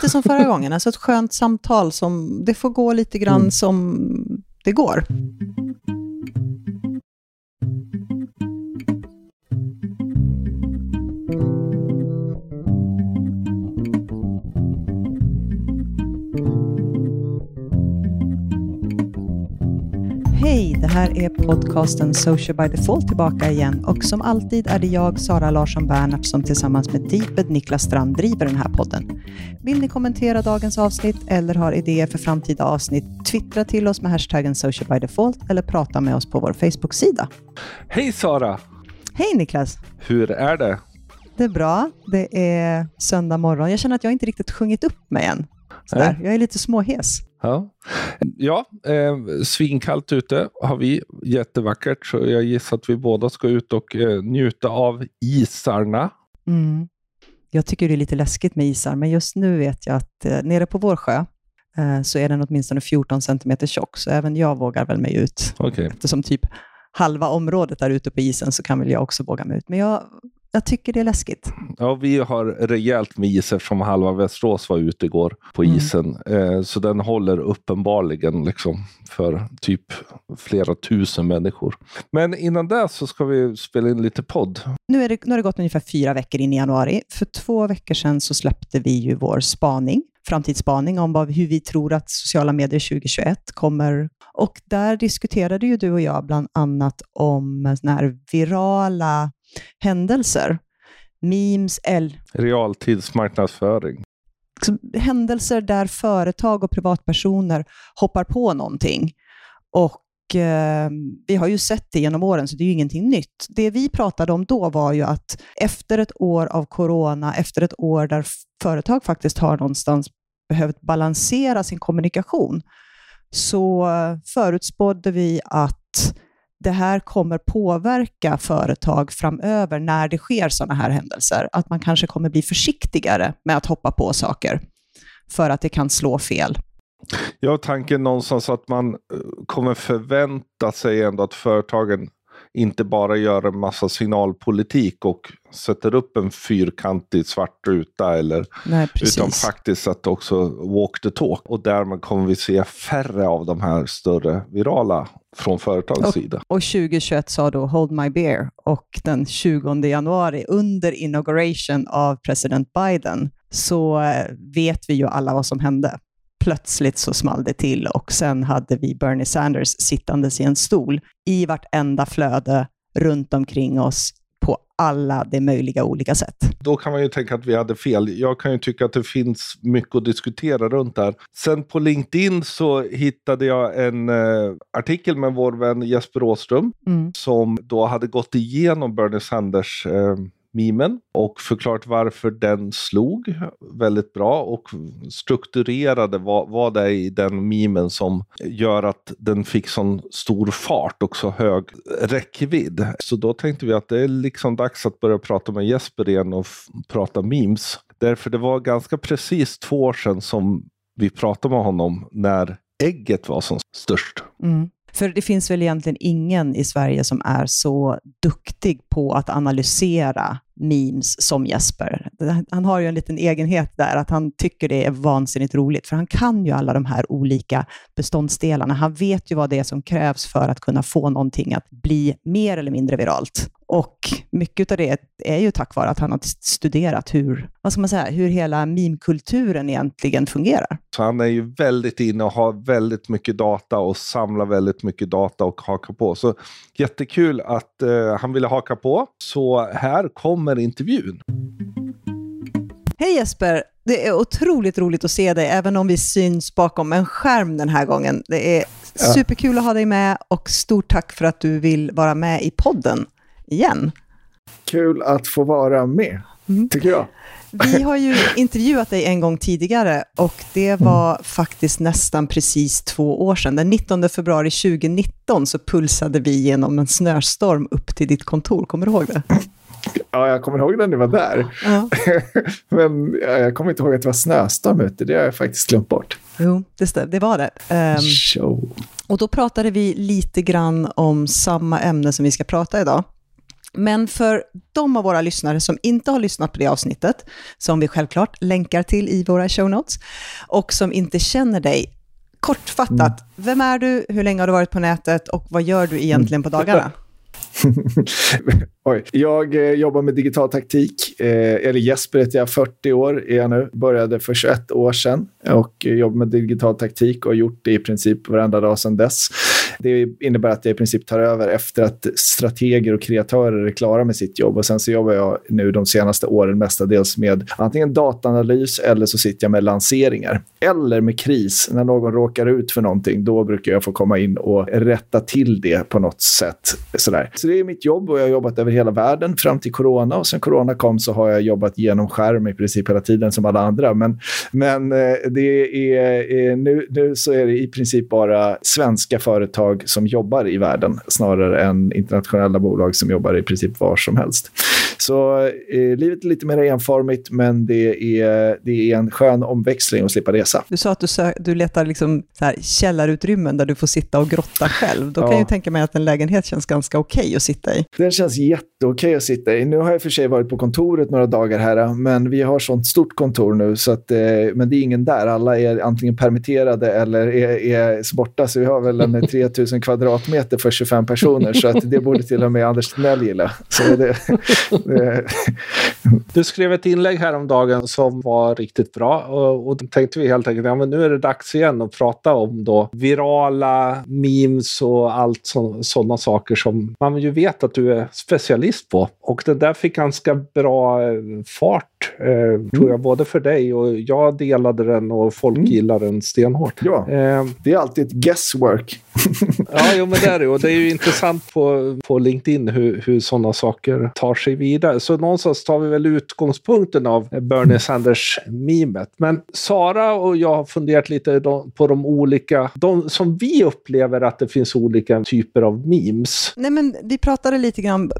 lite som förra gången, alltså ett skönt samtal som, det får gå lite grann mm. som det går. Hej, det här är podcasten Social by Default tillbaka igen och som alltid är det jag, Sara Larsson Bernhardt, som tillsammans med Deeped Niklas Strand driver den här podden. Vill ni kommentera dagens avsnitt eller har idéer för framtida avsnitt, twittra till oss med hashtaggen Social by Default eller prata med oss på vår Facebook-sida. Hej Sara! Hej Niklas! Hur är det? Det är bra. Det är söndag morgon. Jag känner att jag inte riktigt sjungit upp mig än. Sådär. Jag är lite småhes. Ja, ja eh, svinkallt ute har vi. Jättevackert. Så jag gissar att vi båda ska ut och eh, njuta av isarna. Mm. Jag tycker det är lite läskigt med isar, men just nu vet jag att eh, nere på vår sjö eh, så är den åtminstone 14 centimeter tjock, så även jag vågar väl mig ut. Okay. Eftersom typ halva området där ute på isen så kan väl jag också våga mig ut. Men jag jag tycker det är läskigt. Ja, vi har rejält med is eftersom halva Västerås var ute igår på mm. isen. Eh, så den håller uppenbarligen liksom för typ flera tusen människor. Men innan det så ska vi spela in lite podd. Nu, är det, nu har det gått ungefär fyra veckor in i januari. För två veckor sedan så släppte vi ju vår spaning framtidsspaning om vad, hur vi tror att sociala medier 2021 kommer. Och där diskuterade ju du och jag bland annat om såna här virala händelser. Memes, L. Realtidsmarknadsföring. Händelser där företag och privatpersoner hoppar på någonting. Och eh, vi har ju sett det genom åren, så det är ju ingenting nytt. Det vi pratade om då var ju att efter ett år av corona, efter ett år där företag faktiskt har någonstans behövt balansera sin kommunikation, så förutspådde vi att det här kommer påverka företag framöver när det sker sådana här händelser. Att man kanske kommer bli försiktigare med att hoppa på saker för att det kan slå fel. Jag har tanken någonstans att man eh, kommer förvänta sig ändå att företagen inte bara gör en massa signalpolitik och sätter upp en fyrkantig svart ruta. Eller, Nej, utan faktiskt att också walk the talk. Och därmed kommer vi se färre av de här större virala från företagets och, sida. Och 2021 sa då Hold My Beer och den 20 januari under inauguration av president Biden så eh, vet vi ju alla vad som hände. Plötsligt så small det till och sen hade vi Bernie Sanders sittandes i en stol i vartenda flöde runt omkring oss på alla de möjliga olika sätt. Då kan man ju tänka att vi hade fel. Jag kan ju tycka att det finns mycket att diskutera runt det här. Sen på LinkedIn så hittade jag en eh, artikel med vår vän Jesper Åström mm. som då hade gått igenom Bernie Sanders eh, memen och förklarat varför den slog väldigt bra och strukturerade vad, vad det är i den memen som gör att den fick sån stor fart och så hög räckvidd. Så då tänkte vi att det är liksom dags att börja prata med Jesper igen och prata memes. Därför det var ganska precis två år sedan som vi pratade med honom när ägget var som störst. Mm. För det finns väl egentligen ingen i Sverige som är så duktig på att analysera memes som Jesper. Han har ju en liten egenhet där, att han tycker det är vansinnigt roligt, för han kan ju alla de här olika beståndsdelarna. Han vet ju vad det är som krävs för att kunna få någonting att bli mer eller mindre viralt. Och mycket av det är ju tack vare att han har studerat hur, vad ska man säga, hur hela meme-kulturen egentligen fungerar. Så han är ju väldigt inne och har väldigt mycket data och samlar väldigt mycket data och hakar på. Så jättekul att uh, han ville haka på. Så här kommer intervjun. Hej Jesper! Det är otroligt roligt att se dig, även om vi syns bakom en skärm den här gången. Det är superkul att ha dig med och stort tack för att du vill vara med i podden igen. Kul att få vara med, mm. tycker jag. Vi har ju intervjuat dig en gång tidigare och det mm. var mm. faktiskt nästan precis två år sedan. Den 19 februari 2019 så pulsade vi genom en snöstorm upp till ditt kontor. Kommer du ihåg det? Ja, jag kommer ihåg när ni var där. Ja. Men jag kommer inte ihåg att det var snöstorm ute. Det har jag faktiskt glömt bort. Jo, det, det var det. Um. Och då pratade vi lite grann om samma ämne som vi ska prata idag. Men för de av våra lyssnare som inte har lyssnat på det avsnittet, som vi självklart länkar till i våra show notes, och som inte känner dig, kortfattat, mm. vem är du, hur länge har du varit på nätet och vad gör du egentligen på dagarna? Oj. Jag eh, jobbar med digital taktik. Eh, eller Jesper heter jag, 40 år är jag nu. Började för 21 år sedan och jobbar med digital taktik och har gjort det i princip varenda dag sedan dess. Det innebär att jag i princip tar över efter att strateger och kreatörer är klara med sitt jobb. Och Sen så jobbar jag nu de senaste åren mestadels med antingen dataanalys eller så sitter jag med lanseringar. Eller med kris. När någon råkar ut för någonting, då brukar jag få komma in och rätta till det på något sätt. Sådär. Så det är mitt jobb och jag har jobbat över hela världen fram till corona. Och sen corona kom så har jag jobbat genom skärm i princip hela tiden som alla andra. Men, men eh, det är, eh, nu, nu så är det i princip bara svenska företag som jobbar i världen snarare än internationella bolag som jobbar i princip var som helst. Så eh, livet är lite mer enformigt, men det är, det är en skön omväxling att slippa resa. Du sa att du, sö- du letar liksom så här källarutrymmen där du får sitta och grotta själv. Då kan ja. jag tänka mig att en lägenhet känns ganska okej okay att sitta i. Den känns jätteokej att sitta i. Nu har jag för sig varit på kontoret några dagar här, men vi har sånt stort kontor nu, så att, eh, men det är ingen där. Alla är antingen permitterade eller är, är borta, så vi har väl en 3000 kvadratmeter för 25 personer, så att det borde till och med Anders Tegnell gilla. Så det, du skrev ett inlägg häromdagen som var riktigt bra och, och då tänkte vi helt enkelt att ja, nu är det dags igen att prata om då virala memes och allt sådana saker som man ju vet att du är specialist på. Och det där fick ganska bra eh, fart, eh, mm. tror jag, både för dig och jag delade den och folk mm. gillar den stenhårt. Ja, eh, det är alltid ett guesswork. ja, jo, men det är det. Och det är ju intressant på, på LinkedIn hur, hur sådana saker tar sig vidare. Så någonstans tar vi väl utgångspunkten av Bernie Sanders-memet. Men Sara och jag har funderat lite på de olika, de som vi upplever att det finns olika typer av memes. Nej, men vi pratade lite grann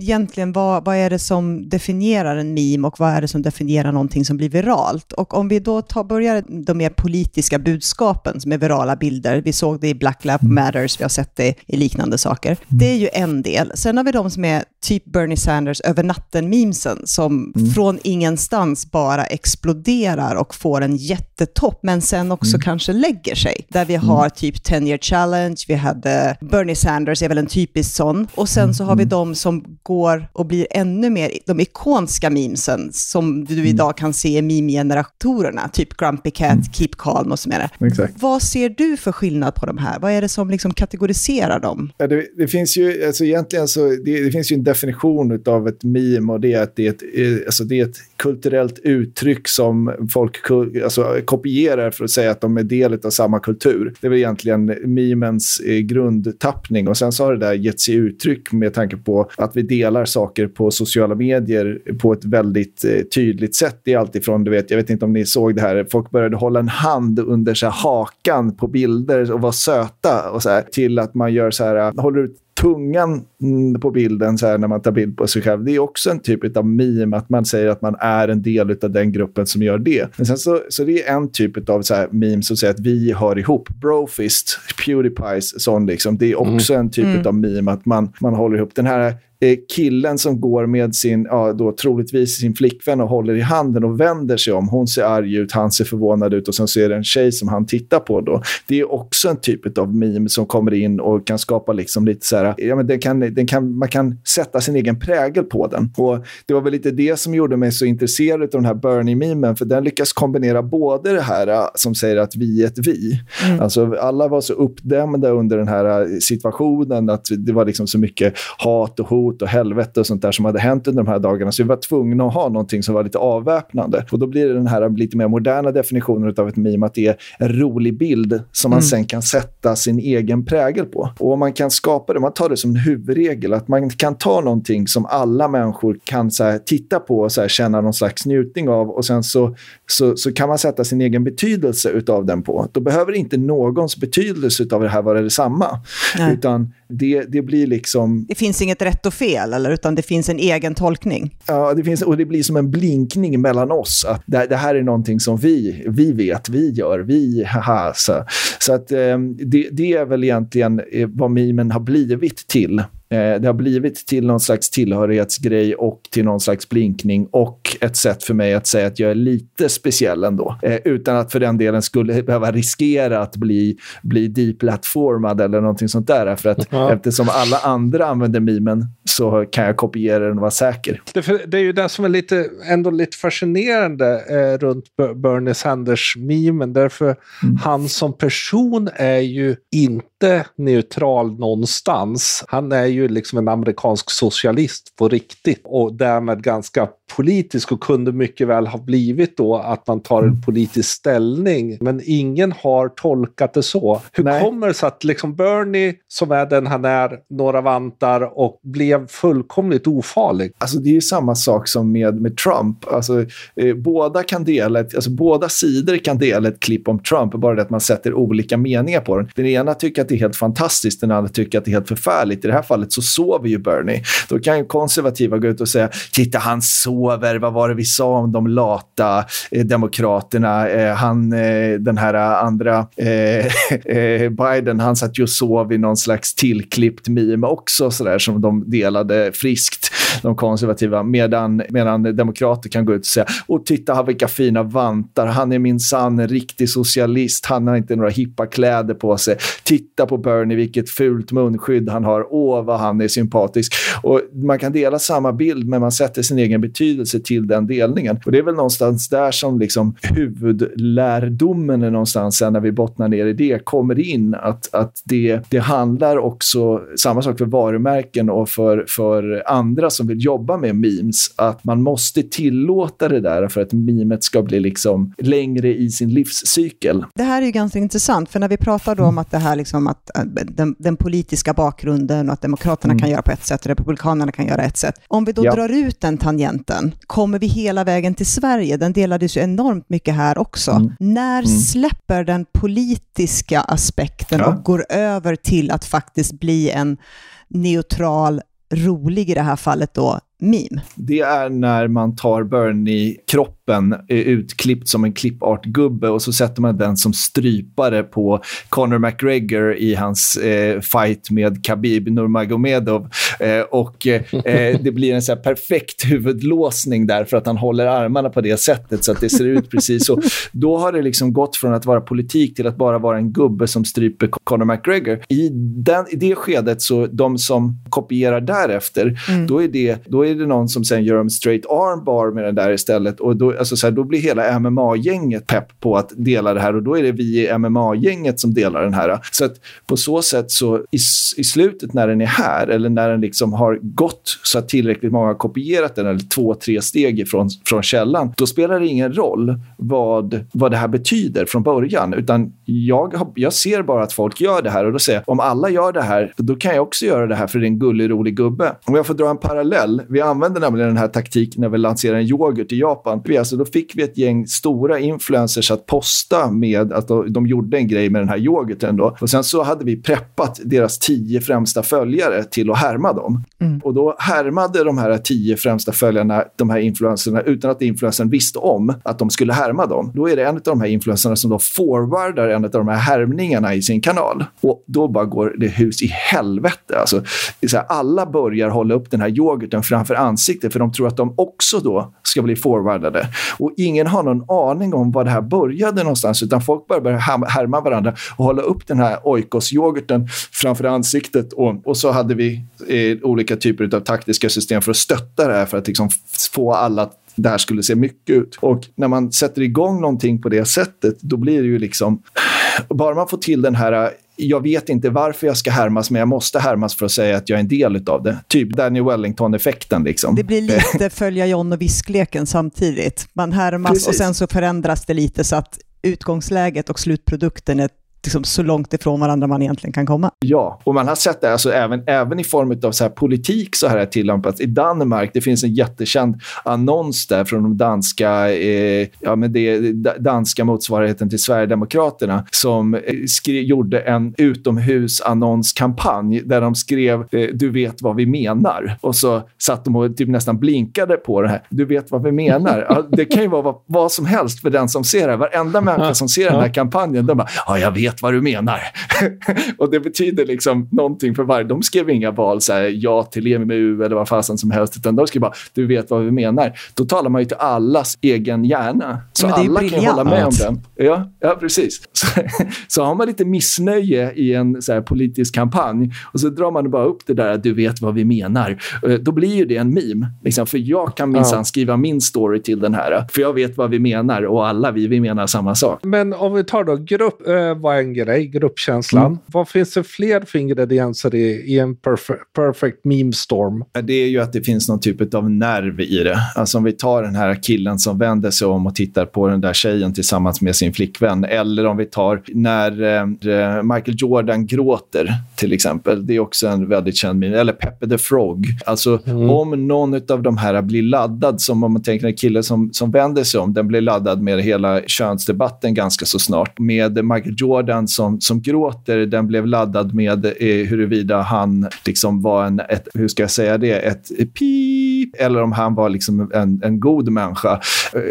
egentligen vad, vad är det som definierar en meme och vad är det som definierar någonting som blir viralt? Och om vi då tar, börjar de mer politiska budskapen som är virala bilder, vi såg det i Black Lives Matters, vi har sett det i liknande saker. Det är ju en del. Sen har vi de som är typ Bernie Sanders över natten-memesen som mm. från ingenstans bara exploderar och får en jättetopp, men sen också mm. kanske lägger sig. Där vi har mm. typ 10 year challenge, vi hade Bernie Sanders är väl en typisk sån. Och sen så har vi mm. de som går och blir ännu mer, de ikonska memesen som du idag kan se i meme-generatorerna, typ Grumpy Cat, Keep Calm och så vidare. Exakt. Vad ser du för skillnad på de här? Vad är det som liksom kategoriserar dem? Ja, det, det, finns ju, alltså egentligen så, det, det finns ju en definition av ett meme och det är att det är ett, eh, alltså det är ett kulturellt uttryck som folk alltså, kopierar för att säga att de är del av samma kultur. Det är väl egentligen memens eh, grundtappning och sen så har det där gett sig uttryck med tanke på att vi delar saker på sociala medier på ett väldigt eh, Eh, tydligt sätt. Det är alltifrån, du vet, jag vet inte om ni såg det här, folk började hålla en hand under så hakan på bilder och vara söta och så här, till att man gör så här, eh, håller ut tungan mm, på bilden så här, när man tar bild på sig själv. Det är också en typ av meme, att man säger att man är en del av den gruppen som gör det. Men sen så, så det är en typ av så här memes som säger att vi hör ihop. Brofist, Pewdiepies, sån liksom. Det är också mm. en typ mm. av meme, att man, man håller ihop. Den här Eh, killen som går med sin, ja, då troligtvis sin flickvän och håller i handen och vänder sig om. Hon ser arg ut, han ser förvånad ut och sen så är det en tjej som han tittar på. Då. Det är också en typ av meme som kommer in och kan skapa liksom lite så här, ja, men den kan, den kan, man kan sätta sin egen prägel på den. Och Det var väl lite det som gjorde mig så intresserad av den här Bernie-memen, för den lyckas kombinera både det här äh, som säger att vi är ett vi. Mm. Alltså, alla var så uppdämda under den här äh, situationen, att det var liksom så mycket hat och hot hot och helvete och sånt där som hade hänt under de här dagarna. Så vi var tvungna att ha någonting som var lite avväpnande. Och då blir det den här lite mer moderna definitionen av ett meme, att det är en rolig bild som man mm. sen kan sätta sin egen prägel på. Och om man kan skapa det, man man tar det som en huvudregel, att man kan ta någonting som alla människor kan så här, titta på och så här, känna någon slags njutning av och sen så, så, så kan man sätta sin egen betydelse utav den på. Då behöver inte någons betydelse av det här vara detsamma. Nej. Utan det, det blir liksom... Det finns inget rätt och fel, eller, utan det finns en egen tolkning? Ja, det finns, och det blir som en blinkning mellan oss. Att det, det här är någonting som vi, vi vet, vi gör, vi, haha. Så, så att, eh, det, det är väl egentligen eh, vad mimen har blivit till. Eh, det har blivit till någon slags tillhörighetsgrej och till någon slags blinkning och ett sätt för mig att säga att jag är lite speciell ändå. Eh, utan att för den delen skulle behöva riskera att bli, bli deplatformad eller någonting sånt där. För att ja. eftersom alla andra använder memen så kan jag kopiera den och vara säker. Det, det är ju det som är lite, ändå lite fascinerande eh, runt Bernie Sanders-memen. Därför mm. han som person är ju inte neutral någonstans. Han är ju liksom en amerikansk socialist på riktigt och därmed ganska politisk och kunde mycket väl ha blivit då att man tar en mm. politisk ställning. Men ingen har tolkat det så. Hur Nej. kommer det sig att liksom Bernie, som är den han är, några vantar och blev fullkomligt ofarlig? Alltså det är ju samma sak som med, med Trump. Alltså, eh, båda, kan dela ett, alltså, båda sidor kan dela ett klipp om Trump, bara det att man sätter olika meningar på den. Den ena tycker att det är helt fantastiskt, den andra tycker att det är helt förfärligt. I det här fallet så sover ju Bernie. Då kan ju konservativa gå ut och säga “titta, han sover, vad var det vi sa om de lata eh, demokraterna?” eh, han, eh, Den här eh, andra eh, eh, Biden, han satt ju och sov i någon slags tillklippt meme också, så där, som de delade friskt de konservativa, medan, medan demokrater kan gå ut och säga och titta vilka fina vantar, han är minsann en riktig socialist, han har inte några hippa kläder på sig. Titta på Bernie, vilket fult munskydd han har, åh vad han är sympatisk. Och man kan dela samma bild, men man sätter sin egen betydelse till den delningen. Och det är väl någonstans där som liksom huvudlärdomen är någonstans, sen när vi bottnar ner i det, kommer in. Att, att det, det handlar också, samma sak för varumärken och för, för andra som vill jobba med memes, att man måste tillåta det där för att memet ska bli liksom längre i sin livscykel. Det här är ju ganska intressant, för när vi pratar då om att det här liksom att äh, den, den politiska bakgrunden och att Demokraterna mm. kan göra på ett sätt och Republikanerna kan göra ett sätt. Om vi då ja. drar ut den tangenten, kommer vi hela vägen till Sverige? Den delades ju enormt mycket här också. Mm. När mm. släpper den politiska aspekten ja. och går över till att faktiskt bli en neutral rolig i det här fallet då, meme? Det är när man tar Bernie-kroppen utklippt som en klippartgubbe och så sätter man den som strypare på Conor McGregor i hans eh, fight med Khabib Nurmagomedov. Eh, och eh, det blir en så perfekt huvudlåsning där för att han håller armarna på det sättet så att det ser ut precis så. Då har det liksom gått från att vara politik till att bara vara en gubbe som stryper Conor McGregor. I, den, i det skedet, så de som kopierar därefter, mm. då är det, då är det någon som sen gör en straight armbar med den där istället. Och då, alltså så här, då blir hela MMA-gänget pepp på att dela det här och då är det vi i MMA-gänget som delar den här. Så att på så sätt så i, i slutet när den är här eller när den liksom har gått så att tillräckligt många har kopierat den eller två, tre steg ifrån, från källan, då spelar det ingen roll vad, vad det här betyder från början. Utan jag, jag ser bara att folk gör det här och då säger jag, om alla gör det här, då kan jag också göra det här för det är en gullig, rolig gubbe. Om jag får dra en parallell. Vi använder nämligen den här taktiken när vi lanserar en yoghurt i Japan. Vi, alltså, då fick vi ett gäng stora influencers att posta med att de, de gjorde en grej med den här yoghurten. Då. Och sen så hade vi preppat deras tio främsta följare till att härma dem. Mm. Och då härmade de här tio främsta följarna de här influencerna utan att influencern visste om att de skulle härma dem. Då är det en av de här influencerna som då forwardar en av de här härmningarna i sin kanal. Och då bara går det hus i helvete. Alltså, så här, alla börjar hålla upp den här yoghurten framför ansiktet för de tror att de också då ska bli forwardade. Och ingen har någon aning om var det här började någonstans utan folk bara börjar härma varandra och hålla upp den här oikos-yoghurten framför ansiktet. Och, och så hade vi eh, olika typer av taktiska system för att stötta det här för att liksom få alla att det här skulle se mycket ut. Och när man sätter igång någonting på det sättet, då blir det ju liksom... Bara man får till den här jag vet inte varför jag ska härmas, men jag måste härmas för att säga att jag är en del av det. Typ Danny Wellington-effekten. Liksom. Det blir lite följa John och viskleken samtidigt. Man härmas Precis. och sen så förändras det lite så att utgångsläget och slutprodukten är liksom så långt ifrån varandra man egentligen kan komma. Ja, och man har sett det alltså även, även i form av så här politik så här är tillämpats. I Danmark, det finns en jättekänd annons där från de danska, eh, ja, men det, danska motsvarigheten till Sverigedemokraterna som eh, skrev, gjorde en utomhusannonskampanj där de skrev eh, “Du vet vad vi menar” och så satt de och typ nästan blinkade på det här. “Du vet vad vi menar”. Ja, det kan ju vara vad, vad, som helst för den som ser det. Varenda människa som ser den här kampanjen, de bara “Ja, jag vet vet vad du menar. och det betyder liksom någonting för varje. De skrev inga val så här, ja till EMU eller vad fasen som helst, utan de skrev bara du vet vad vi menar. Då talar man ju till allas egen hjärna. Så alla kan ju hålla med om den. Ja, ja precis. Så, så har man lite missnöje i en så här, politisk kampanj och så drar man bara upp det där du vet vad vi menar. Eh, då blir ju det en meme. Liksom, för jag kan minsann ja. skriva min story till den här. För jag vet vad vi menar och alla vi, vi menar samma sak. Men om vi tar då grupp, äh, vad är en grej, gruppkänslan. Mm. Vad finns det fler för ingredienser i, i en perfect, perfect meme storm? Det är ju att det finns någon typ av nerv i det. Alltså om vi tar den här killen som vänder sig om och tittar på den där tjejen tillsammans med sin flickvän. Eller om vi tar när äh, Michael Jordan gråter till exempel. Det är också en väldigt känd meme. Eller Peppe the Frog. Alltså mm. om någon av de här blir laddad, som om man tänker en kille som, som vänder sig om, den blir laddad med hela könsdebatten ganska så snart. Med Michael Jordan som, som gråter, den blev laddad med eh, huruvida han liksom var en, ett, hur ska jag säga det, ett pip, eller om han var liksom en, en god människa.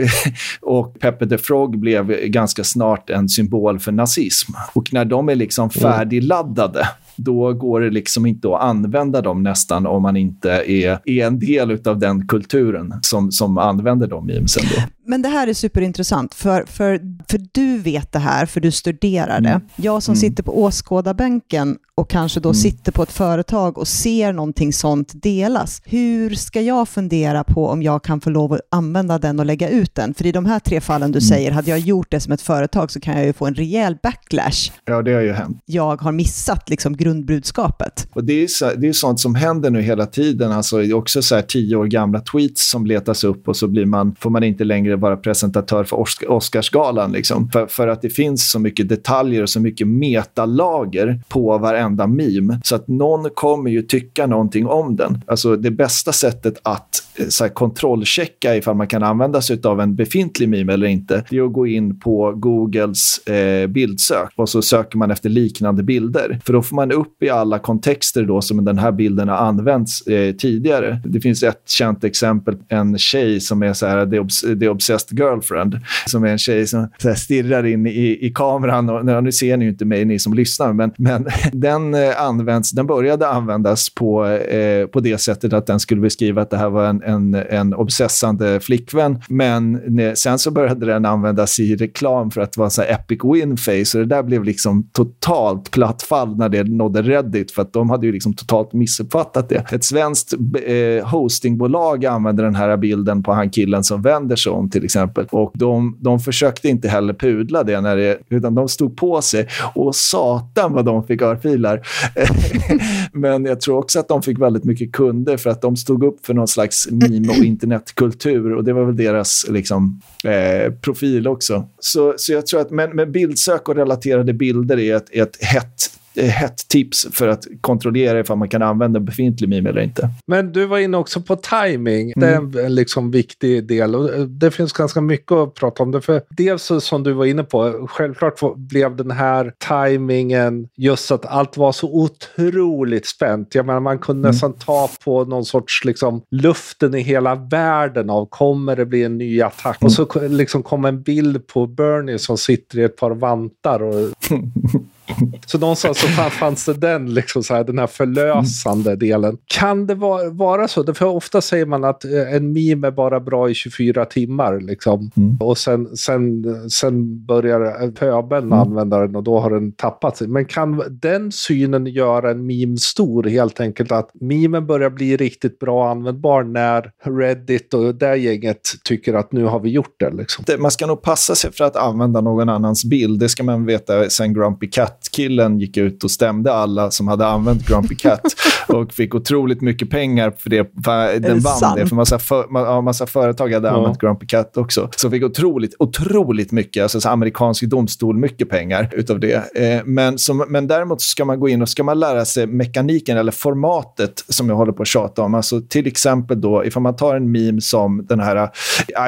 och Peppe the Frog blev ganska snart en symbol för nazism. Och när de är liksom mm. färdigladdade, då går det liksom inte att använda dem nästan om man inte är, är en del av den kulturen som, som använder de memesen. Då. Men det här är superintressant, för, för, för du vet det här, för du studerar det. Mm. Jag som mm. sitter på åskådarbänken och kanske då mm. sitter på ett företag och ser någonting sånt delas. Hur ska jag fundera på om jag kan få lov att använda den och lägga ut den? För i de här tre fallen du mm. säger, hade jag gjort det som ett företag så kan jag ju få en rejäl backlash. Ja, det har ju hänt. Jag har missat liksom grundbudskapet. Och det är, så, det är sånt som händer nu hela tiden. Alltså, också så här tio år gamla tweets som letas upp och så blir man, får man inte längre vara presentatör för Oscarsgalan. Liksom. För, för att det finns så mycket detaljer och så mycket metalager på varenda meme. Så att någon kommer ju tycka någonting om den. Alltså det bästa sättet att eh, så här, kontrollchecka ifall man kan använda sig av en befintlig meme eller inte, det är att gå in på Googles eh, bildsök och så söker man efter liknande bilder. För då får man upp i alla kontexter då som den här bilden har använts eh, tidigare. Det finns ett känt exempel, en tjej som är så här, det är, det är Obsessed Girlfriend, som är en tjej som så stirrar in i, i kameran. Och, nu ser ni ju inte mig, ni som lyssnar, men, men den, eh, används, den började användas på, eh, på det sättet att den skulle beskriva att det här var en, en, en obsessande flickvän. Men ne, sen så började den användas i reklam för att vara så epic win face. Och det där blev liksom totalt platt fall när det nådde Reddit, för att de hade ju liksom totalt missuppfattat det. Ett svenskt eh, hostingbolag använde den här bilden på han killen som vänder sig om till exempel. Och de, de försökte inte heller pudla det, när det, utan de stod på sig. Och satan vad de fick örfilar. Men jag tror också att de fick väldigt mycket kunder för att de stod upp för någon slags meme och internetkultur. Och det var väl deras liksom, eh, profil också. Så, så jag tror att men, men bildsök och relaterade bilder är ett, ett hett hett tips för att kontrollera ifall man kan använda befintlig meme eller inte. Men du var inne också på timing. Det är en mm. liksom viktig del och eh, det finns ganska mycket att prata om. det. För dels som du var inne på, självklart blev den här timingen just att allt var så otroligt spänt. Jag menar, man kunde mm. nästan ta på någon sorts liksom, luften i hela världen av kommer det bli en ny attack? Mm. Och så liksom kom en bild på Bernie som sitter i ett par vantar och Så någonstans så fanns det den, liksom så här, den här förlösande delen. Kan det vara, vara så? För ofta säger man att eh, en meme är bara bra i 24 timmar. Liksom. Mm. Och sen, sen, sen börjar pöbeln mm. använda den och då har den tappat sig. Men kan den synen göra en meme stor helt enkelt? Att memen börjar bli riktigt bra användbar när Reddit och det gänget tycker att nu har vi gjort det. Liksom. Man ska nog passa sig för att använda någon annans bild. Det ska man veta sen Grumpy Cat Cat-killen gick ut och stämde alla som hade använt Grumpy Cat och fick otroligt mycket pengar för det. För den vann sant? det, för massa, för, massa företag hade ja. använt Grumpy Cat också. Så fick otroligt, otroligt mycket, alltså amerikansk domstol, mycket pengar utav det. Eh, men, som, men däremot ska man gå in och ska man lära sig mekaniken eller formatet som jag håller på att tjata om. Alltså till exempel då, ifall man tar en meme som den här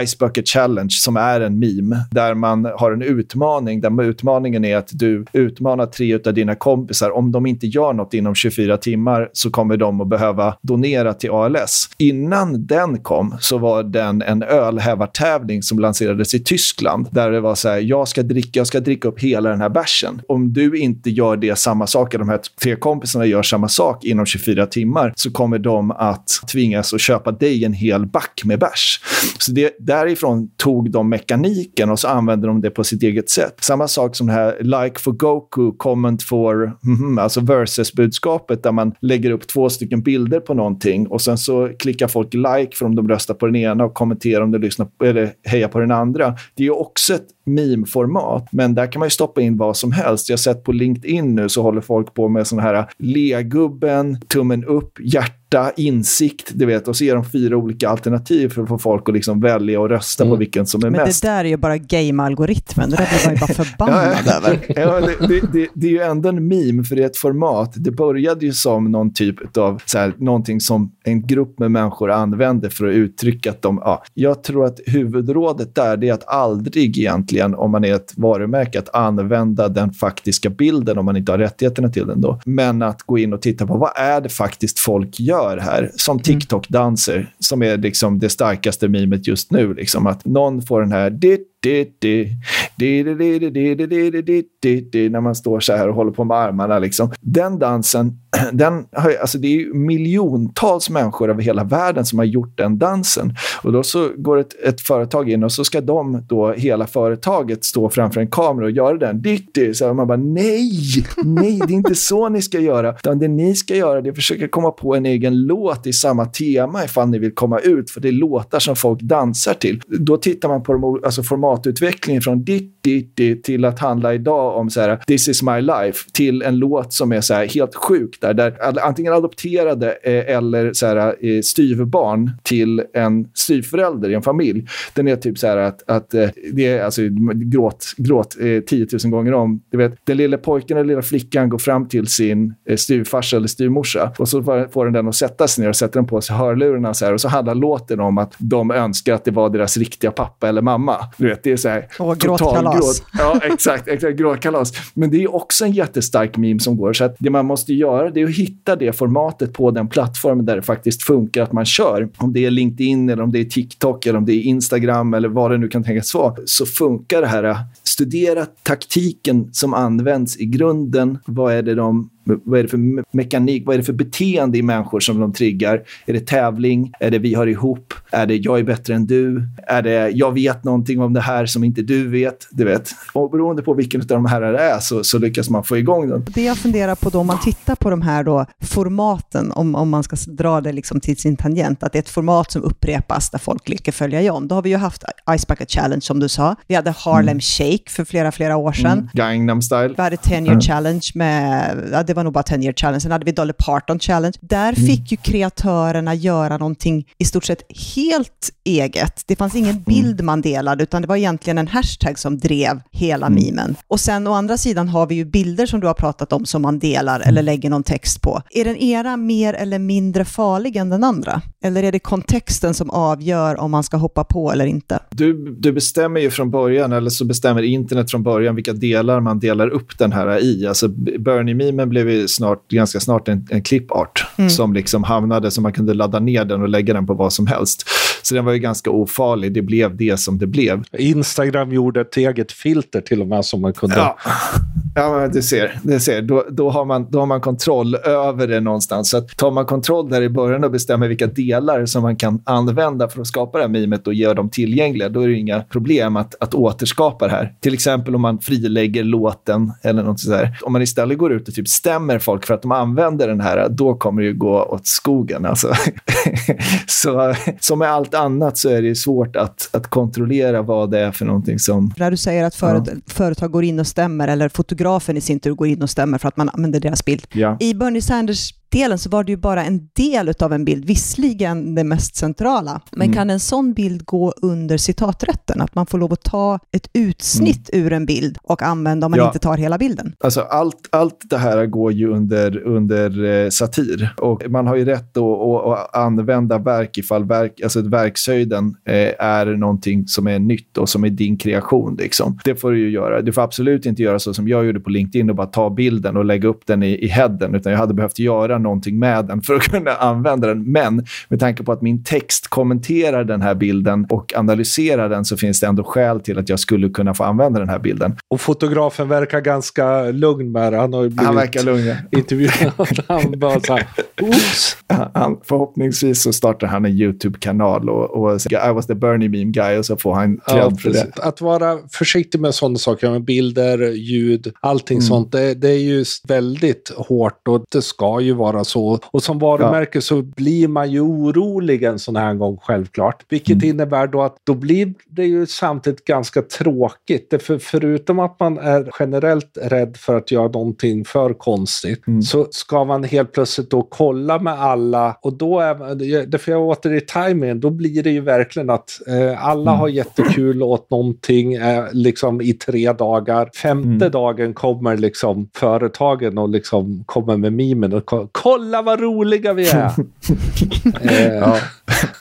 Ice Bucket Challenge, som är en meme, där man har en utmaning, där utmaningen är att du utmanar tre av dina kompisar, om de inte gör något inom 24 timmar så kommer de att behöva donera till ALS. Innan den kom så var den en ölhävartävling som lanserades i Tyskland där det var så här, jag ska dricka, jag ska dricka upp hela den här bärsen. Om du inte gör det samma sak, de här tre kompisarna gör samma sak inom 24 timmar så kommer de att tvingas att köpa dig en hel back med bärs. Så det, därifrån tog de mekaniken och så använde de det på sitt eget sätt. Samma sak som det här like for Goku, comment for, mm, alltså versus-budskapet där man lägger upp två stycken bilder på någonting och sen så klickar folk like för om de röstar på den ena och kommenterar om de lyssnar på, eller hejar på den andra. Det är också ett meme-format, men där kan man ju stoppa in vad som helst. Jag har sett på LinkedIn nu så håller folk på med såna här legubben, tummen upp, hjärta insikt, du vet, och så ger de fyra olika alternativ för att få folk att liksom välja och rösta mm. på vilken som är Men mest. Men det där är ju bara game-algoritmen, det där blir man ju bara förbannad över. Ja, det, det, det, det, är ju ändå en meme, för det är ett format. Det började ju som någon typ av, så här, någonting som en grupp med människor använder för att uttrycka att de, ja, jag tror att huvudrådet där är att aldrig egentligen, om man är ett varumärke, att använda den faktiska bilden om man inte har rättigheterna till den då. Men att gå in och titta på vad är det faktiskt folk gör här, som TikTok-danser, som är liksom det starkaste mimet just nu. Liksom, att någon får den här när man står så här och håller på med armarna. Liksom. Den dansen, den har, alltså det är miljontals människor över hela världen som har gjort den dansen. Och då så går ett, ett företag in och så ska de då, hela företaget, stå framför en kamera och göra den. Så man bara, nej, nej, det är inte så ni ska göra. Utan det ni ska göra det är att försöka komma på en egen låt i samma tema ifall ni vill komma ut, för det är låtar som folk dansar till. Då tittar man på de, alltså format formatutveckling från ditt, ditt, ditt till att handla idag om så här, this is my life till en låt som är så här, helt sjuk där, där antingen adopterade eh, eller så här, eh, styvbarn till en styvförälder i en familj. Den är typ så här att, att eh, det är alltså gråt, gråt eh, 10 000 gånger om. Du vet, den lilla pojken eller lilla flickan går fram till sin eh, styvfarsa eller styvmorsa och så får den den att sätta sig ner och sätter den på sig hörlurarna så här, och så handlar låten om att de önskar att det var deras riktiga pappa eller mamma. Du vet, det är så här... Och gråtkalas. Gråt. Ja, exakt. exakt gråtkalas. Men det är också en jättestark meme som går. Så det man måste göra det är att hitta det formatet på den plattformen där det faktiskt funkar att man kör. Om det är LinkedIn, eller om det är TikTok, eller om det är Instagram eller vad det nu kan tänkas vara, så funkar det här. Studera taktiken som används i grunden. Vad är det de vad är det för mekanik, vad är det för beteende i människor som de triggar? Är det tävling? Är det vi hör ihop? Är det jag är bättre än du? Är det jag vet någonting om det här som inte du vet? Du vet. Och beroende på vilken av de här det är så, så lyckas man få igång den. Det jag funderar på då, om man tittar på de här då, formaten, om, om man ska dra det liksom till sin tangent, att det är ett format som upprepas där folk lyckas följa John. Då har vi ju haft Ice Bucket Challenge som du sa. Vi hade Harlem mm. Shake för flera, flera år sedan. Mm. Gangnam Style. Vi hade 10 year mm. challenge med, det var nog bara 10 year challenge. Sen hade vi Dolly Parton challenge. Där mm. fick ju kreatörerna göra någonting i stort sett helt eget. Det fanns ingen mm. bild man delade, utan det var egentligen en hashtag som drev hela mm. memen. Och sen å andra sidan har vi ju bilder som du har pratat om som man delar eller lägger någon text på. Är den era mer eller mindre farlig än den andra? Eller är det kontexten som avgör om man ska hoppa på eller inte? Du, du bestämmer ju från början, eller så bestämmer internet från början vilka delar man delar upp den här i. Alltså Bernie-memen blev ju snart, ganska snart en, en klippart mm. som liksom hamnade så man kunde ladda ner den och lägga den på vad som helst. Så den var ju ganska ofarlig. Det blev det som det blev. Instagram gjorde ett eget filter till och med som man kunde... Ja, ja du ser. Du ser. Då, då, har man, då har man kontroll över det någonstans. Så tar man kontroll där i början och bestämmer vilka delar som man kan använda för att skapa det här mimet och göra dem tillgängliga, då är det inga problem att, att återskapa det här. Till exempel om man frilägger låten eller något sådär. Om man istället går ut och typ stämmer folk för att de använder den här, då kommer det ju gå åt skogen. Alltså. så som med allt annat så är det svårt att, att kontrollera vad det är för någonting som... När du säger att föret ja. företag går in och stämmer, eller fotografen i sin tur går in och stämmer för att man använder deras bild. Ja. I Bernie Sanders bilddelen så var det ju bara en del av en bild, visserligen det mest centrala. Men mm. kan en sån bild gå under citaträtten? Att man får lov att ta ett utsnitt mm. ur en bild och använda om man ja. inte tar hela bilden? Alltså allt, allt det här går ju under, under eh, satir. Och man har ju rätt att använda verk ifall verk, alltså verkshöjden eh, är någonting som är nytt och som är din kreation. Liksom. Det får du ju göra. Du får absolut inte göra så som jag gjorde på LinkedIn och bara ta bilden och lägga upp den i, i headen, utan jag hade behövt göra någonting med den för att kunna använda den. Men med tanke på att min text kommenterar den här bilden och analyserar den så finns det ändå skäl till att jag skulle kunna få använda den här bilden. Och fotografen verkar ganska lugn med det. Han har ju blivit han verkar lugn, ja. intervjuad. han bara så här, oops. Han, förhoppningsvis så startar han en YouTube-kanal och, och I was the Bernie meme guy och så får han cred ja, för det. Att vara försiktig med sådana saker, med bilder, ljud, allting mm. sånt, det, det, är ju väldigt hårt och det ska ju vara så. Och som varumärke ja. så blir man ju orolig en sån här gång självklart. Vilket mm. innebär då att då blir det ju samtidigt ganska tråkigt. För förutom att man är generellt rädd för att göra någonting för konstigt mm. så ska man helt plötsligt då kolla med alla och då är därför jag åter i timingen, då blir det ju verkligen att eh, alla mm. har jättekul åt någonting eh, liksom i tre dagar. Femte mm. dagen kommer liksom företagen och liksom kommer med mimen och kolla vad roliga vi är. eh, ja.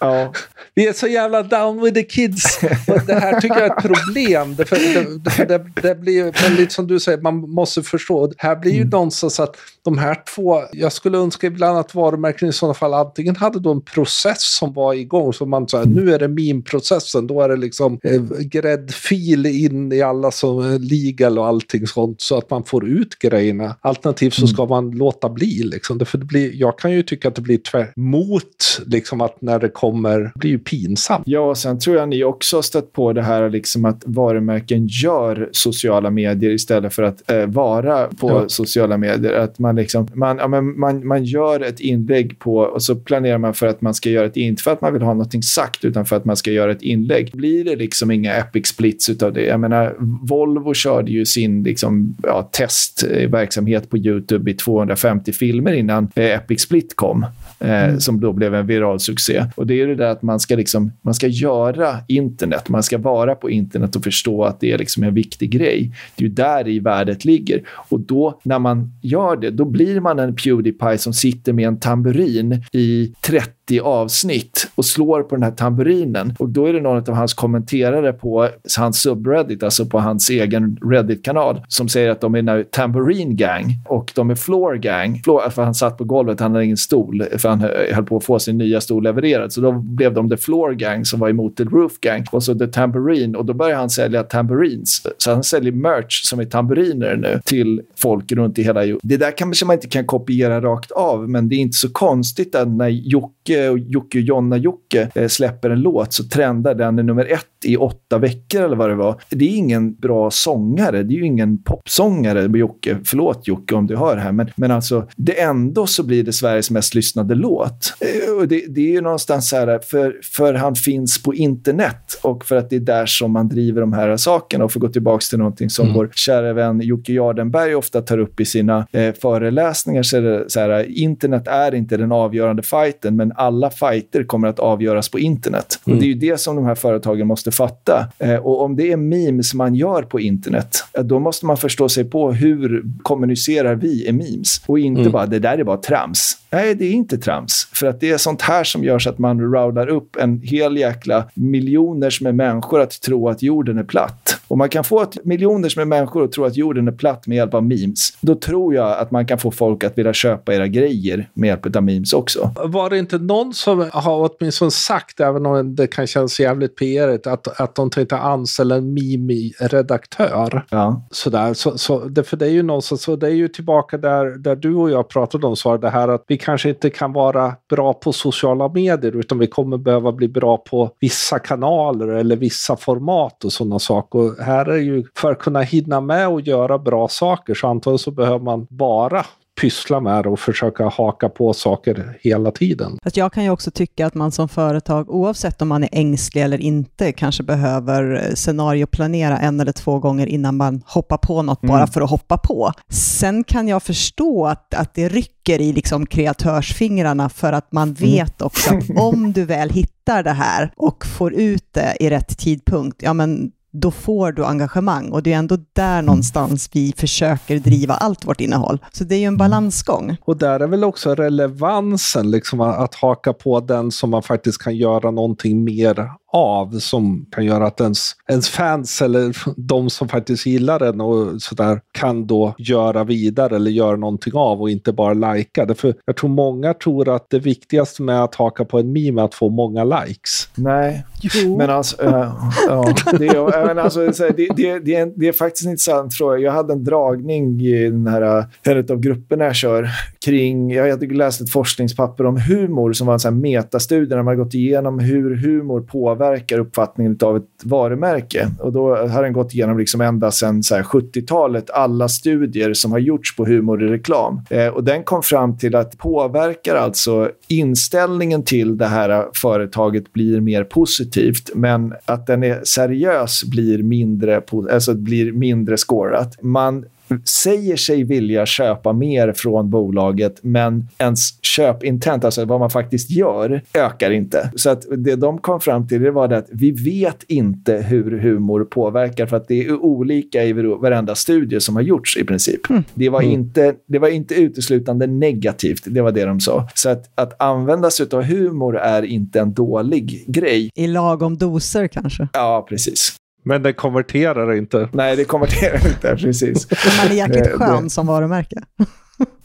ja. Vi är så jävla down with the kids. Och det här tycker jag är ett problem. Det, för, det, det, det blir väldigt som du säger, man måste förstå. Här blir ju mm. någonstans att de här två, jag skulle önska ibland att varumärken i sådana fall antingen hade då en process som var igång, så man sa nu är det min-processen, då är det liksom eh, gräddfil in i alla som är legal och allting sånt, så att man får ut grejerna. Alternativt så ska mm. man låta bli liksom. För det blir, jag kan ju tycka att det blir tvärtemot, liksom att när det kommer, det blir ju pinsamt. Ja, och sen tror jag ni också har stött på det här liksom att varumärken gör sociala medier istället för att eh, vara på ja. sociala medier. Att man, liksom, man, ja, men man, man gör ett inlägg på, och så planerar man för att man ska göra ett, inte för att man vill ha någonting sagt, utan för att man ska göra ett inlägg. Blir det liksom inga epic splits utav det? Jag menar, Volvo körde ju sin liksom, ja, testverksamhet på YouTube i 250 filmer innan eh, Epic Split kom. Eh, mm. som då blev en viral succé. Och det är det där att man ska, liksom, man ska göra internet, man ska vara på internet och förstå att det är liksom en viktig grej. Det är ju där i värdet ligger. Och då, när man gör det, då blir man en Pewdiepie som sitter med en tamburin i 30 90 avsnitt och slår på den här tamburinen. Och då är det någon av hans kommenterare på hans subreddit, alltså på hans egen Reddit-kanal, som säger att de är nu tambourine gang och de är floor gang. Floor, för han satt på golvet, han hade ingen stol, för han höll på att få sin nya stol levererad. Så då blev de the floor gang som var emot the roof gang och så the tambourine och då började han sälja tambourines. Så han säljer merch som är tamburiner nu till folk runt i hela jorden. Det där kanske man inte kan kopiera rakt av, men det är inte så konstigt att när Jocke och Jocke och Jonna-Jocke eh, släpper en låt så trendar den i nummer ett i åtta veckor eller vad det var. Det är ingen bra sångare. Det är ju ingen popsångare, Jocke. Förlåt Jocke om du hör här, men, men alltså det ändå så blir det Sveriges mest lyssnade låt. Eh, och det, det är ju någonstans så här, för, för han finns på internet och för att det är där som man driver de här sakerna. Och för att gå tillbaka till någonting som mm. vår kära vän Jocke Jardenberg ofta tar upp i sina eh, föreläsningar så är det så här, internet är inte den avgörande fighten, men alla fighter kommer att avgöras på internet. Mm. Och Det är ju det som de här företagen måste fatta. Eh, och om det är memes man gör på internet, eh, då måste man förstå sig på hur kommunicerar vi i memes. Och inte mm. bara, det där är bara trams. Nej, det är inte trams. För att det är sånt här som gör så att man roular upp en hel jäkla miljoners med människor att tro att jorden är platt. Och man kan få ett miljoners med människor att tro att jorden är platt med hjälp av memes. Då tror jag att man kan få folk att vilja köpa era grejer med hjälp av memes också. Var det inte någon som har åtminstone sagt, även om det kan kännas jävligt PR, att, att de tänkte anställa en mimi-redaktör? Ja. Sådär. Så, så, det, för det är ju någonstans, så det är ju tillbaka där, där du och jag pratade om, så det här att vi kanske inte kan vara bra på sociala medier, utan vi kommer behöva bli bra på vissa kanaler eller vissa format och sådana saker. Här är ju, för att kunna hinna med och göra bra saker, så antagligen så behöver man vara pyssla med det och försöka haka på saker hela tiden. Fast jag kan ju också tycka att man som företag, oavsett om man är ängslig eller inte, kanske behöver scenarioplanera en eller två gånger innan man hoppar på något mm. bara för att hoppa på. Sen kan jag förstå att, att det rycker i liksom kreatörsfingrarna för att man mm. vet också att om du väl hittar det här och får ut det i rätt tidpunkt, ja men då får du engagemang. Och det är ändå där mm. någonstans vi försöker driva allt vårt innehåll. Så det är ju en mm. balansgång. Och där är väl också relevansen, liksom att haka på den som man faktiskt kan göra någonting mer av som kan göra att ens, ens fans eller de som faktiskt gillar den och sådär kan då göra vidare eller göra någonting av och inte bara lajka det. För jag tror många tror att det viktigaste med att haka på en meme är att få många likes. Nej, jo. men alltså, äh, ja, det, är, men alltså det, det, det, är, det är faktiskt en intressant fråga. Jag hade en dragning i den här, en av grupperna jag kör kring, jag hade läst ett forskningspapper om humor som var en sån här metastudie där man har gått igenom hur humor påverkar påverkar uppfattningen av ett varumärke. Och då har den gått igenom liksom ända sedan 70-talet alla studier som har gjorts på humor i reklam. Eh, och den kom fram till att påverkar alltså inställningen till det här företaget blir mer positivt, men att den är seriös blir mindre, alltså blir mindre scorat. Man säger sig vilja köpa mer från bolaget, men ens köpintent, alltså vad man faktiskt gör, ökar inte. Så att det de kom fram till det var det att vi vet inte hur humor påverkar för att det är olika i varenda studie som har gjorts i princip. Mm. Det, var mm. inte, det var inte uteslutande negativt, det var det de sa. Så att, att använda sig av humor är inte en dålig grej. I lagom doser kanske? Ja, precis. Men det konverterar inte. Nej, det konverterar inte, precis. Man är jäkligt eh, skön som varumärke.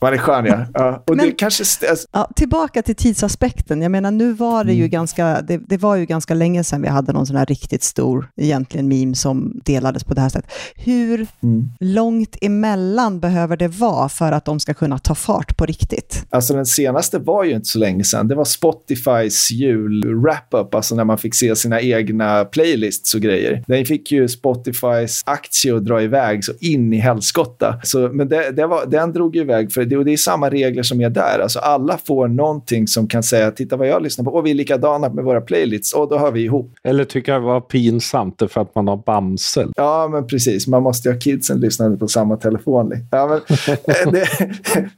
Man är skön, ja. ja. Och Men, det kanske... Ja, tillbaka till tidsaspekten. Jag menar, nu var det ju mm. ganska... Det, det, var ju ganska länge sedan vi hade någon sån här riktigt stor, egentligen meme som delades på det här sättet. Hur mm. långt emellan behöver det vara för att de ska kunna ta fart på riktigt? Alltså den senaste var ju inte så länge sedan. Det var Spotifys jul-wrap-up, alltså när man fick se sina egna playlists och grejer. Den fick ju Spotifys aktie att dra iväg så in i helskotta. Men det, det var, den drog ju iväg för det, och det är samma regler som är där. Alltså alla får någonting som kan säga titta vad jag lyssnar på och vi är likadana med våra playlists och då hör vi ihop. Eller tycker jag var pinsamt för att man har Bamse. Ja, men precis. Man måste ju ha kidsen lyssnande på samma telefon. Ja, men, eh, det,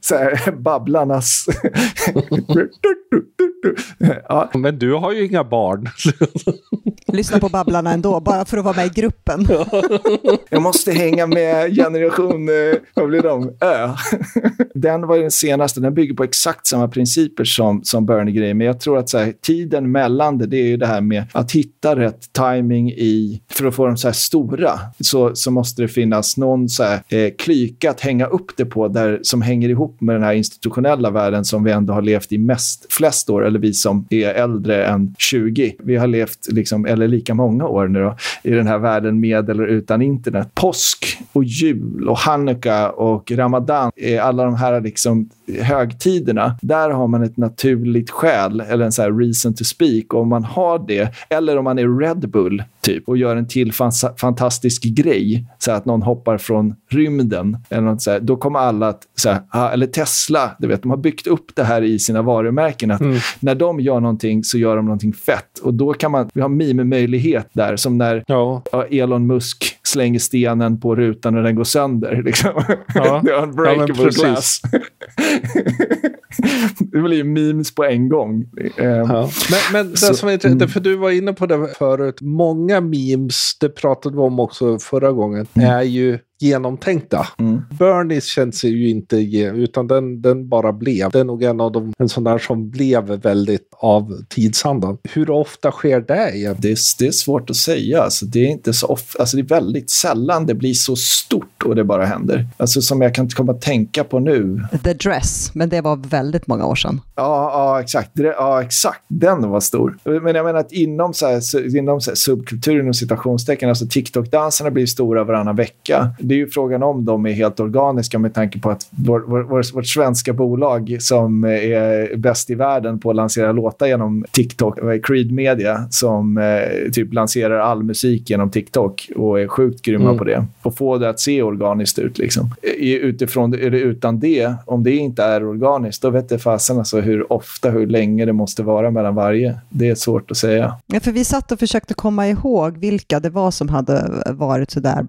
så här, babblarnas... ja. Men du har ju inga barn. Lyssna på Babblarna ändå, bara för att vara med i gruppen. jag måste hänga med generation, eh, vad blir de, Ö. den var den senaste. Den bygger på exakt samma principer som, som Bernie-grejen. Men jag tror att så här, tiden mellan det, det är ju det här med att hitta rätt timing i, för att få dem så här stora, så, så måste det finnas någon så här, eh, klyka att hänga upp det på där, som hänger ihop med den här institutionella världen som vi ändå har levt i mest, flest år, eller vi som är äldre än 20. Vi har levt, liksom, eller lika många år nu då, i den här världen med eller utan internet. Påsk och jul och hanukka och ramadan alla de här liksom högtiderna, där har man ett naturligt skäl eller en så reason to speak. Och om man har det, eller om man är Red Bull typ och gör en till fantastisk grej, så att någon hoppar från rymden, eller något så här, då kommer alla att, så här, ah, eller Tesla, du vet, de har byggt upp det här i sina varumärken. Att mm. När de gör någonting så gör de någonting fett. Och då kan man, vi har meme-möjlighet där, som när ja. Elon Musk slänger stenen på rutan och den går sönder. Liksom. Ja. The unbreakable ja, glass. det blir ju memes på en gång. Ja. Men, men det så, som är intressant, mm. för du var inne på det förut, många memes, det pratade vi om också förra gången, mm. är ju genomtänkta. Mm. Bernies känns ju inte, utan den, den bara blev. Det är nog en av de, en sån där som blev väldigt av tidsandan. Hur ofta sker det egentligen? Det, det är svårt att säga. Alltså, det är inte så ofta, alltså, det är väldigt sällan det blir så stort och det bara händer. Alltså som jag kan komma att tänka på nu. The Dress, men det var väldigt många år sedan. Ja, ja exakt. Ja, exakt. Den var stor. Men jag menar att inom, så här, inom så här, subkulturen och citationstecken, alltså TikTok-danserna blir stora varannan vecka det är ju frågan om de är helt organiska med tanke på att vår, vår, vårt svenska bolag som är bäst i världen på att lansera låtar genom TikTok, Creed Media, som eh, typ lanserar all musik genom TikTok och är sjukt grymma mm. på det. Och få det att se organiskt ut. Liksom. Utifrån, är det utan det, om det inte är organiskt, då vet det fasen alltså hur ofta, hur länge det måste vara mellan varje. Det är svårt att säga. Ja, för vi satt och försökte komma ihåg vilka det var som hade varit sådär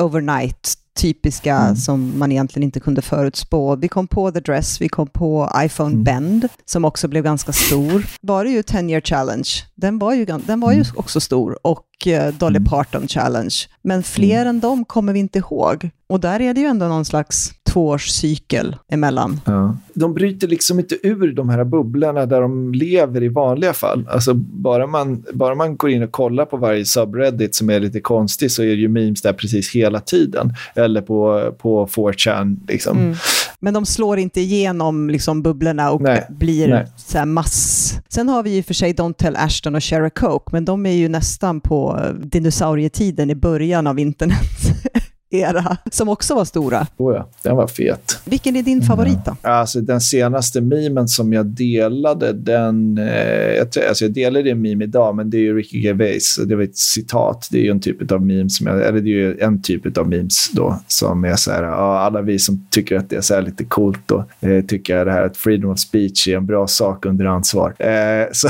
overnight typiska mm. som man egentligen inte kunde förutspå. Vi kom på The Dress, vi kom på iPhone mm. Bend, som också blev ganska stor. Var det ju 10 year challenge, den var ju, den var ju mm. också stor, och eh, Dolly mm. Parton challenge. Men fler mm. än dem kommer vi inte ihåg. Och där är det ju ändå någon slags tvåårscykel emellan. Ja. De bryter liksom inte ur de här bubblorna där de lever i vanliga fall. Alltså bara man, bara man går in och kollar på varje subreddit som är lite konstig så är det ju memes där precis hela tiden. Eller på, på 4chan. Liksom. Mm. Men de slår inte igenom liksom, bubblorna och nej, blir nej. Så här mass... Sen har vi ju för sig Don't Tell Ashton och Shara Coke, men de är ju nästan på dinosaurietiden i början av internet. era, som också var stora. Oh ja, den var fet. Vilken är din favorit då? Mm. Alltså, den senaste memen som jag delade, den... Eh, jag, alltså, jag delade en meme idag, men det är ju Ricky Gervais. Det var ett citat. Det är ju en typ av memes, som jag, eller det är en typ av memes då, som är så här, alla vi som tycker att det är så lite coolt och eh, tycker det här att freedom of speech är en bra sak under ansvar. Eh, så,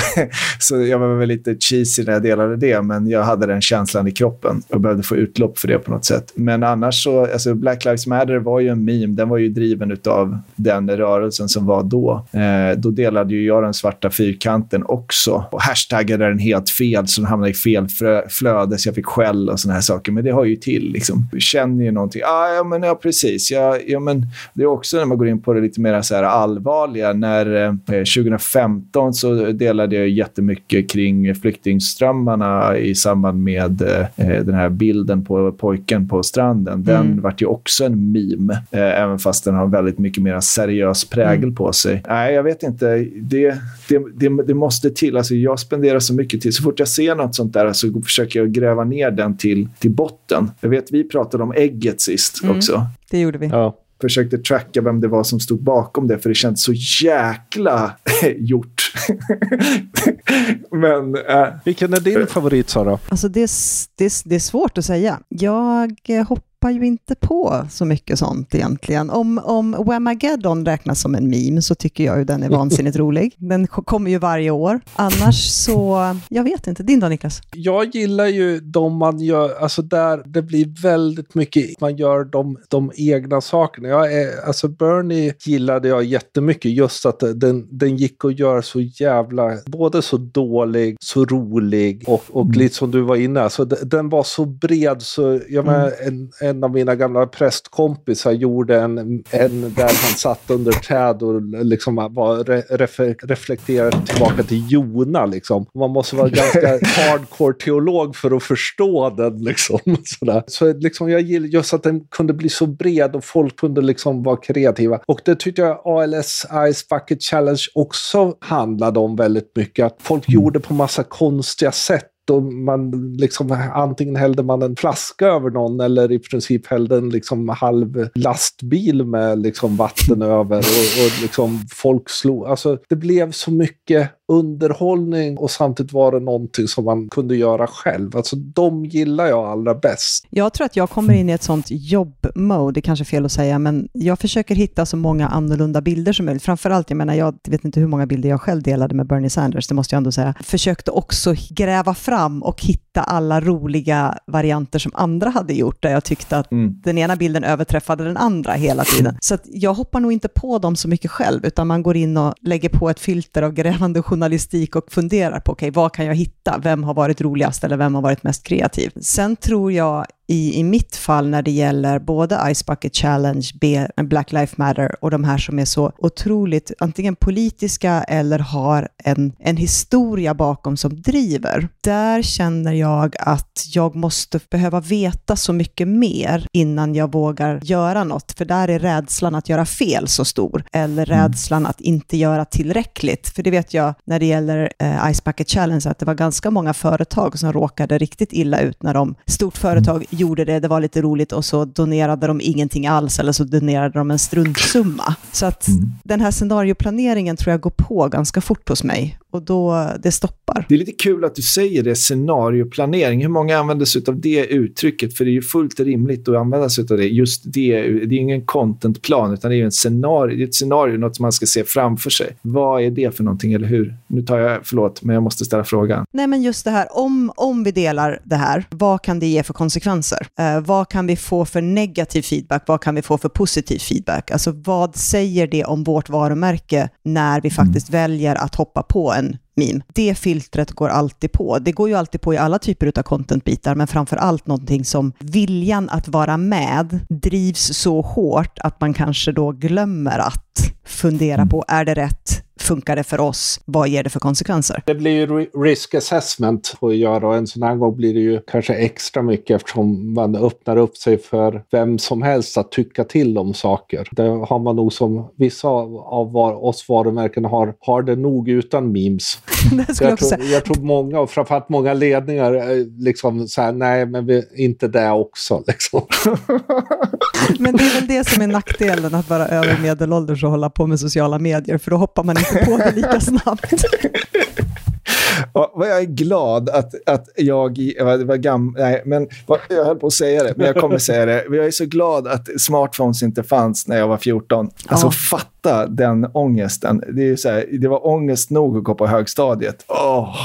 så jag var väl lite cheesy när jag delade det, men jag hade den känslan i kroppen och behövde få utlopp för det på något sätt. Men annars så, alltså Black Lives Matter var ju en meme. Den var ju driven av den rörelsen som var då. Eh, då delade ju jag den svarta fyrkanten också och hashtaggade den helt fel så den hamnade i fel flöde så jag fick skäll och såna här saker. Men det har ju till. Liksom. Du känner ju någonting. Ah, ja, men ja, precis. Ja, ja, men det är också när man går in på det lite mer så här allvarliga. När eh, eh 2015 så delade jag jättemycket kring flyktingströmmarna i samband med eh, eh den här bilden på pojken på stranden stranden, den mm. vart ju också en meme. Eh, även fast den har väldigt mycket mer seriös prägel mm. på sig. Nej, jag vet inte. Det, det, det, det, måste till. Alltså, jag spenderar så mycket tid. Så fort jag ser något sånt där så försöker jag gräva ner den till, till botten. Jag vet, vi pratade om ägget sist mm. också. Det gjorde vi. Ja försökte tracka vem det var som stod bakom det, för det känns så jäkla gjort. Men, äh. Vilken är din favorit, Sara? Alltså det, det, det är svårt att säga. Jag hoppas hoppar ju inte på så mycket sånt egentligen. Om, om Whamageddon räknas som en meme så tycker jag ju den är vansinnigt rolig. Den kommer ju varje år. Annars så, jag vet inte. Din då Niklas? Jag gillar ju de man gör, alltså där det blir väldigt mycket, man gör de, de egna sakerna. Jag är, alltså Bernie gillade jag jättemycket, just att den, den gick att göra så jävla, både så dålig, så rolig och, och mm. lite som du var inne, alltså den var så bred så, jag mm. en, en en av mina gamla prästkompisar gjorde en, en där han satt under träd och liksom var re, reflekterade tillbaka till Jona. Liksom. Man måste vara ganska hardcore teolog för att förstå den. Liksom, sådär. Så liksom, jag gillar just att den kunde bli så bred och folk kunde liksom vara kreativa. Och det tyckte jag ALS Ice Bucket Challenge också handlade om väldigt mycket. Att folk mm. gjorde på massa konstiga sätt och man liksom, antingen hällde man en flaska över någon eller i princip hällde en liksom halv lastbil med liksom vatten över och, och liksom folk slog. Alltså det blev så mycket underhållning och samtidigt var det någonting som man kunde göra själv. Alltså de gillar jag allra bäst. Jag tror att jag kommer in i ett sånt jobb-mode, det är kanske är fel att säga, men jag försöker hitta så många annorlunda bilder som möjligt. Framförallt, jag menar, jag vet inte hur många bilder jag själv delade med Bernie Sanders, det måste jag ändå säga. Försökte också gräva fram och hitta alla roliga varianter som andra hade gjort, där jag tyckte att mm. den ena bilden överträffade den andra hela tiden. Så jag hoppar nog inte på dem så mycket själv, utan man går in och lägger på ett filter av grävande journalistik och funderar på, okej, okay, vad kan jag hitta? Vem har varit roligast eller vem har varit mest kreativ? Sen tror jag i, i mitt fall när det gäller både Ice Bucket Challenge, Black Lives Matter och de här som är så otroligt antingen politiska eller har en, en historia bakom som driver. Där känner jag att jag måste behöva veta så mycket mer innan jag vågar göra något, för där är rädslan att göra fel så stor, eller mm. rädslan att inte göra tillräckligt. För det vet jag när det gäller eh, Ice Bucket Challenge, att det var ganska många företag som råkade riktigt illa ut när de, stort företag gjorde det, det var lite roligt och så donerade de ingenting alls eller så donerade de en struntsumma. Så att mm. den här scenarioplaneringen tror jag går på ganska fort hos mig och då det stoppar. Det är lite kul att du säger det, scenario. Planering. Hur många använder sig av det uttrycket? För det är ju fullt rimligt att använda sig av det. Just det, det är ingen contentplan, utan det är en scenario, det är ett scenario, något som man ska se framför sig. Vad är det för någonting, eller hur? Nu tar jag, förlåt, men jag måste ställa frågan. Nej, men just det här, om, om vi delar det här, vad kan det ge för konsekvenser? Eh, vad kan vi få för negativ feedback? Vad kan vi få för positiv feedback? Alltså vad säger det om vårt varumärke när vi faktiskt mm. väljer att hoppa på en meme. Det filtret går alltid på. Det går ju alltid på i alla typer av contentbitar, men framför allt någonting som viljan att vara med drivs så hårt att man kanske då glömmer att fundera mm. på, är det rätt? Funkar det för oss? Vad ger det för konsekvenser? Det blir ju risk assessment att göra och en sån här gång blir det ju kanske extra mycket eftersom man öppnar upp sig för vem som helst att tycka till om saker. Det har man nog som vissa av oss varumärken har, har det nog utan memes. jag, tror, jag tror många, och framförallt många ledningar, eh, liksom säger nej men vi, inte det också. Liksom. men det är väl det som är nackdelen att vara över medelålders och hålla på med sociala medier, för då hoppar man inte på det lika snabbt. Ja, vad jag är glad att, att jag var gammal. Nej, men jag höll på att säga det, men jag kommer säga det. Jag är så glad att smartphones inte fanns när jag var 14. Alltså, ja fatta den ångesten. Det, är så här, det var ångest nog att gå på högstadiet. Oh.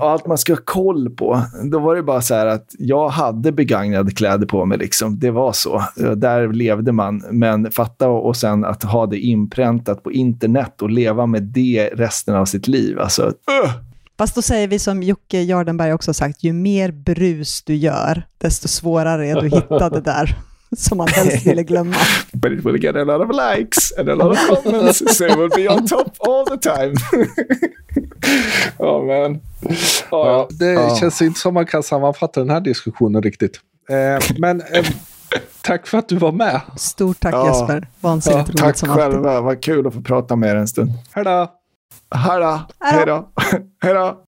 Och allt man ska ha koll på. Då var det bara så här att jag hade begagnade kläder på mig. Liksom. Det var så. Där levde man. Men fatta och sen att ha det inpräntat på internet och leva med det resten av sitt liv. Alltså, uh. Fast då säger vi som Jocke Jardenberg också sagt, ju mer brus du gör, desto svårare är det att hitta det där som man helst ville glömma. But it will get a lot of likes and a lot of comments, so it will be on top all the time. oh, man. Oh, ja, det oh. känns inte som man kan sammanfatta den här diskussionen riktigt. Eh, men eh, tack för att du var med. Stort tack ja. Jesper. Vansinnigt ja, roligt som alltid. Tack själva. Vad kul att få prata med er en stund. Hej då. Hej då. Hej då.